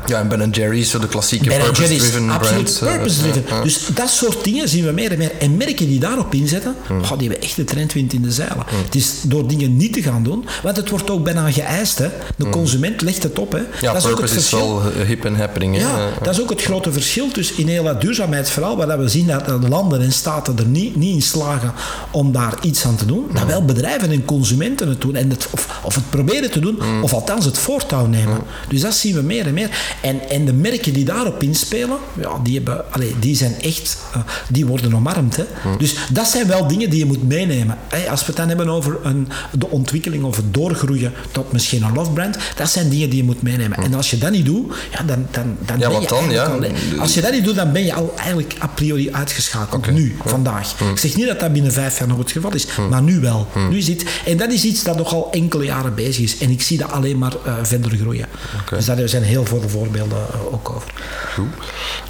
Ja, en Ben Jerry's, zo de klassieke Ben Jerry's, purpose-driven absoluut eh, purpose-driven. ja, ja. Dus dat soort dingen zien we meer en meer. En merken die daarop inzetten, oh, die hebben echt de trendwind in de zeilen. Het is door dingen niet te gaan doen, want het wordt ook bijna geëist. Hè. De consument legt het op. Hè. Ja, dat is ook het purpose is verschil. wel eh, hip en happening. hè. Ja, dat is ook het grote verschil tussen in heel dat duurzaamheidsverhaal, waar we zien dat de landen en staten er niet, niet in slagen om daar iets aan te doen, dat wel bedrijven en consumenten het doen, en het, of, of het proberen te doen, of althans het voortouw nemen. Dus dat zien we meer en meer. En, en de merken die daarop inspelen, ja, die, hebben, allee, die zijn echt, eh, die worden omarmd. Hè. Dus dat zijn wel dingen die je moet meenemen. Als we het dan hebben over een, de ontwikkeling of het doorgroeien tot misschien een love brand, dat zijn dingen die je moet meenemen. En als je dat niet doet, ja, dan, dan, dan Ja, ben je dan, ja. al- als je dat niet doet, dan ben je al eigenlijk a priori uitgeschakeld. Nu, vandaag. Ik zeg niet dat dat binnen vijf jaar nog het geval is, maar nu wel. Nu zit, en dat is iets dat nogal enkele jaren bezig is. En ik zie dat alleen maar eh, verder groeien. Dus daar zijn heel veel voorbeelden eh, ook over. Goed.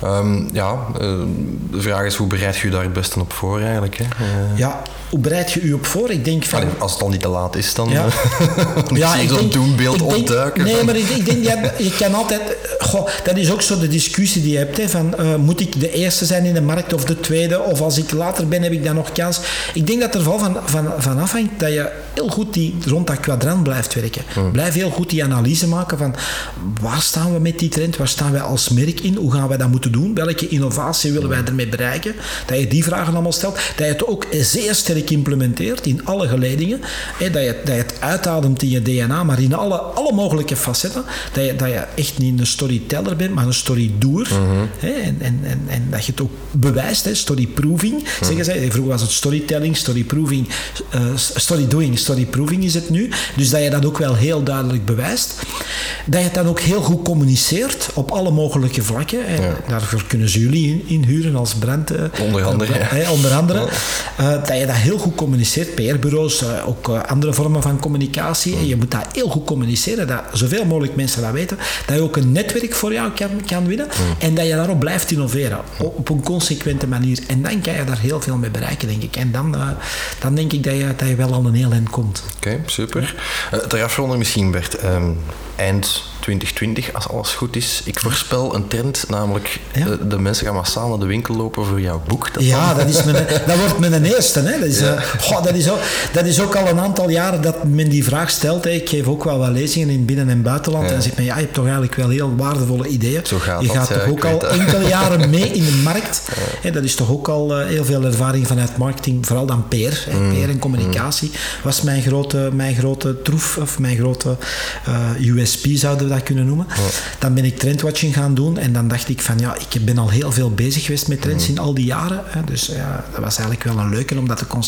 Ehm, ja, eh, de vraag is hoe bereid je je daar het beste op voor eigenlijk? Hè? Ja, hoe bereid je u op voor? Ik denk van... als het al niet te laat is, dan Ja. eh, Ja, zie zo'n doembeeld opduiken. Nee, maar ik, ik denk, ja, je kan altijd... Goh, dat is ook zo de discussie die je hebt. Hè, van, eh, moet ik de eerste zijn in de markt of de tweede? Of als ik later ben, heb ik dan nog kans? Ik denk dat er vooral van, van, van afhangt dat je heel goed die, rond dat kwadrant blijft werken. Blijf heel goed die analyse maken van waar staan we met die trend? Waar staan wij als merk in? Hoe gaan wij dat moeten doen? Welke innovatie willen wij ermee bereiken? Dat je die vragen allemaal stelt. Dat je het ook zeer sterk implementeert in alle geledingen. Hè, dat, je, dat je het uitademt in je DNA, maar in alle, alle mogelijke facetten. Dat je, dat je echt niet een storyteller bent, maar een storydoer. Hè, en, en, en, en dat je het ook bewijst, hè, storyproving. Zeggen zij, vroeger was het storytelling, storyproving, eh storydoing, storyproving is het nu. Dus dat je dat ook wel heel duidelijk bewijst. Dat je het dan ook heel goed communiceert op alle mogelijke vlakken. En Daarvoor kunnen ze jullie in- inhuren als brand. eh, Onder andere, eh, onder andere. Dat je dat heel goed communiceert. PR-bureaus, eh, ook eh, andere vormen van communicatie. En je moet dat heel goed communiceren. Dat zoveel mogelijk mensen dat weten. Dat je ook een netwerk voor jou kan, kan winnen. En dat je daarop blijft innoveren. Op een consequente manier. En dan kan je daar heel veel mee bereiken, denk ik. En dan, eh, dan denk ik dat je, dat je wel al een heel eind komt. Oké, super. Eh ter afronding misschien, Bert. ehm, eind 2020, als alles goed is. Ik voorspel een trend, namelijk Ja. de, de mensen gaan massaal naar de winkel lopen voor jouw boek. Dat Ja, dan- dat, is mijn, dat wordt mijn eerste. Hè. Dat, is, eh, goh, dat, is ook, dat is ook al een aantal jaren dat men die vraag stelt. Hè. Ik geef ook wel wat lezingen in binnen- en buitenland. En dan zegt men, ja, je hebt toch eigenlijk wel heel waardevolle ideeën. Zo gaat je gaat toch ook al dat. enkele jaren mee in de markt. Hè, dat is toch ook al eh, heel veel ervaring vanuit marketing. Vooral dan PR. Hè. Mm. PR en communicatie was mijn grote, mijn grote troef. Of mijn grote eh, USP zouden we dat kunnen noemen. Dan ben ik trendwatching gaan doen en dan dacht ik van ja, ik ben al heel veel bezig geweest met trends in al die jaren. Hè, dus ja, dat was eigenlijk wel een leuke om dat te constateren.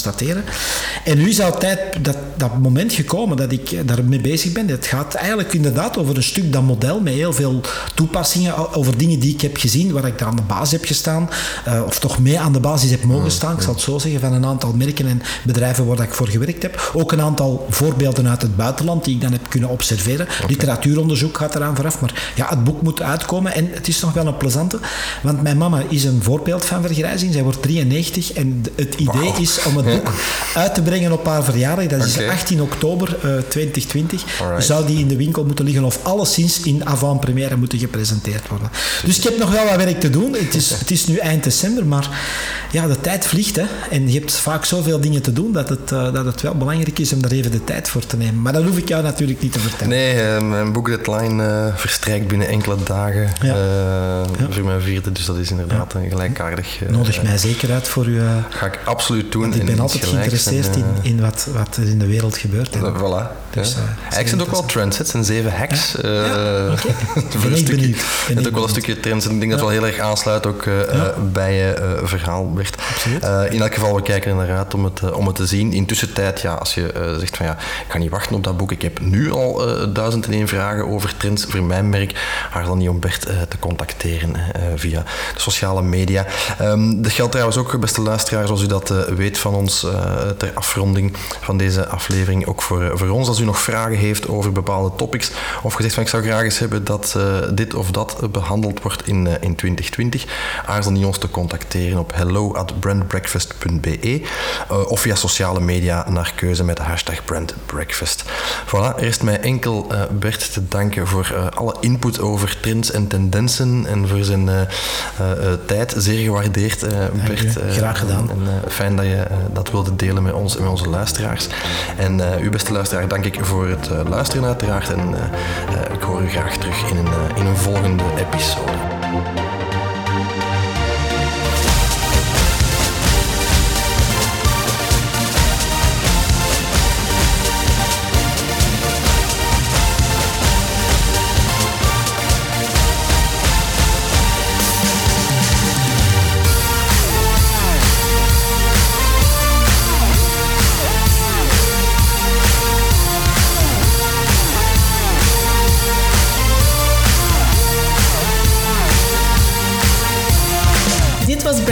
En nu is altijd dat, dat moment gekomen dat ik daarmee bezig ben. Het gaat eigenlijk inderdaad over een stuk dat model met heel veel toepassingen, over dingen die ik heb gezien, waar ik daar aan de basis heb gestaan, uh, of toch mee aan de basis heb mogen staan, ik zal het zo zeggen, van een aantal merken en bedrijven waar ik voor gewerkt heb. Ook een aantal voorbeelden uit het buitenland die ik dan heb kunnen observeren. Literatuuronderzoek gaat eraan vooraf, maar ja, het boek moet uitkomen en het is nog wel een plezante, want mijn mama is een voorbeeld van vergrijzing. Zij wordt 93 en het idee is om het boek uit te brengen op haar verjaardag. Dat is 18 oktober uh, 2020. Zou die in de winkel moeten liggen of alleszins in avant-première moeten gepresenteerd worden. Dus ik heb nog wel wat werk te doen. Het is, het is nu eind december, maar ja, de tijd vliegt. Hè. En je hebt vaak zoveel dingen te doen dat het, uh, dat het wel belangrijk is om daar even de tijd voor te nemen. Maar dat hoef ik jou natuurlijk niet te vertellen. Nee, uh, mijn boekdeadline uh, verstrijkt binnen enkele dagen ja. ja. voor mijn vierde. Dus dat is inderdaad ja. gelijkaardig. Nodig mij zeker uit voor u. Ga ik absoluut doen. ik ben altijd geïnteresseerd in, in wat, wat er in de wereld gebeurt. En, voilà. Dus, ja. ik zit ook wel trends. Het zijn zeven hacks. Ja? Uh, okay. voor een stukje. Benieuwd. Het is ook wel een stukje trends. En ik denk dat het wel heel erg aansluit ook uh, bij je uh, verhaal, Bert. in elk geval, we kijken inderdaad om het, om het te zien. Intussen tijd, ja, als je zegt van ja, ik ga niet wachten op dat boek. Ik heb nu al duizend en één vragen over trends voor mijn merk. Haar dan niet om Bert te contacteren via de sociale media. Um, dat geldt trouwens ook, beste luisteraars, zoals u dat weet van ons ter afronding van deze aflevering. Ook voor, voor ons, als u nog vragen heeft over bepaalde topics of gezegd van ik zou graag eens hebben dat uh, dit of dat behandeld wordt in, uh, in 2020, aarzel niet ons te contacteren op hello at brandbreakfast.be uh, of via sociale media naar keuze met de hashtag brandbreakfast. Voilà, eerst mij enkel Bert te danken voor alle input over trends en tendensen en voor zijn tijd. Zeer gewaardeerd, Bert. graag gedaan. En, fijn dat je dat wilde delen met ons en met onze luisteraars. En uw beste luisteraar dank ik voor het luisteren uiteraard en ik hoor u graag terug in een, in een volgende episode.